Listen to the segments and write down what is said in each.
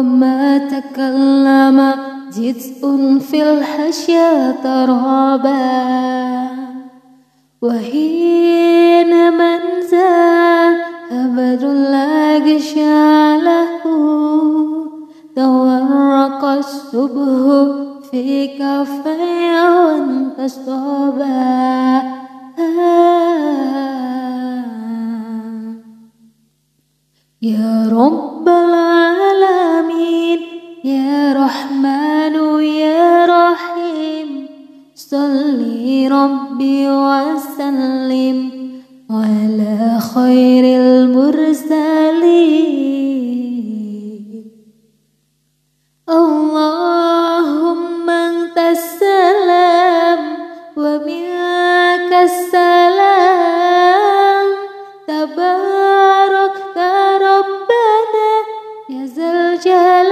وما تكلم. جزء في الحشية ترابا وحين من ذهب العجش له. تورق الصبح في كفي وانتصابا آه. يا رب العالمين صلي ربي وسلم على خير المرسلين. اللهم أنت السلام ومنك السلام. تبارك ربنا يا ذا الجلال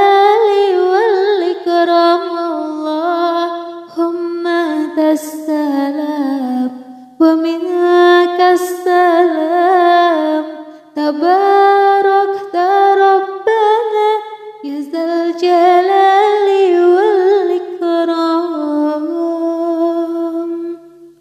abad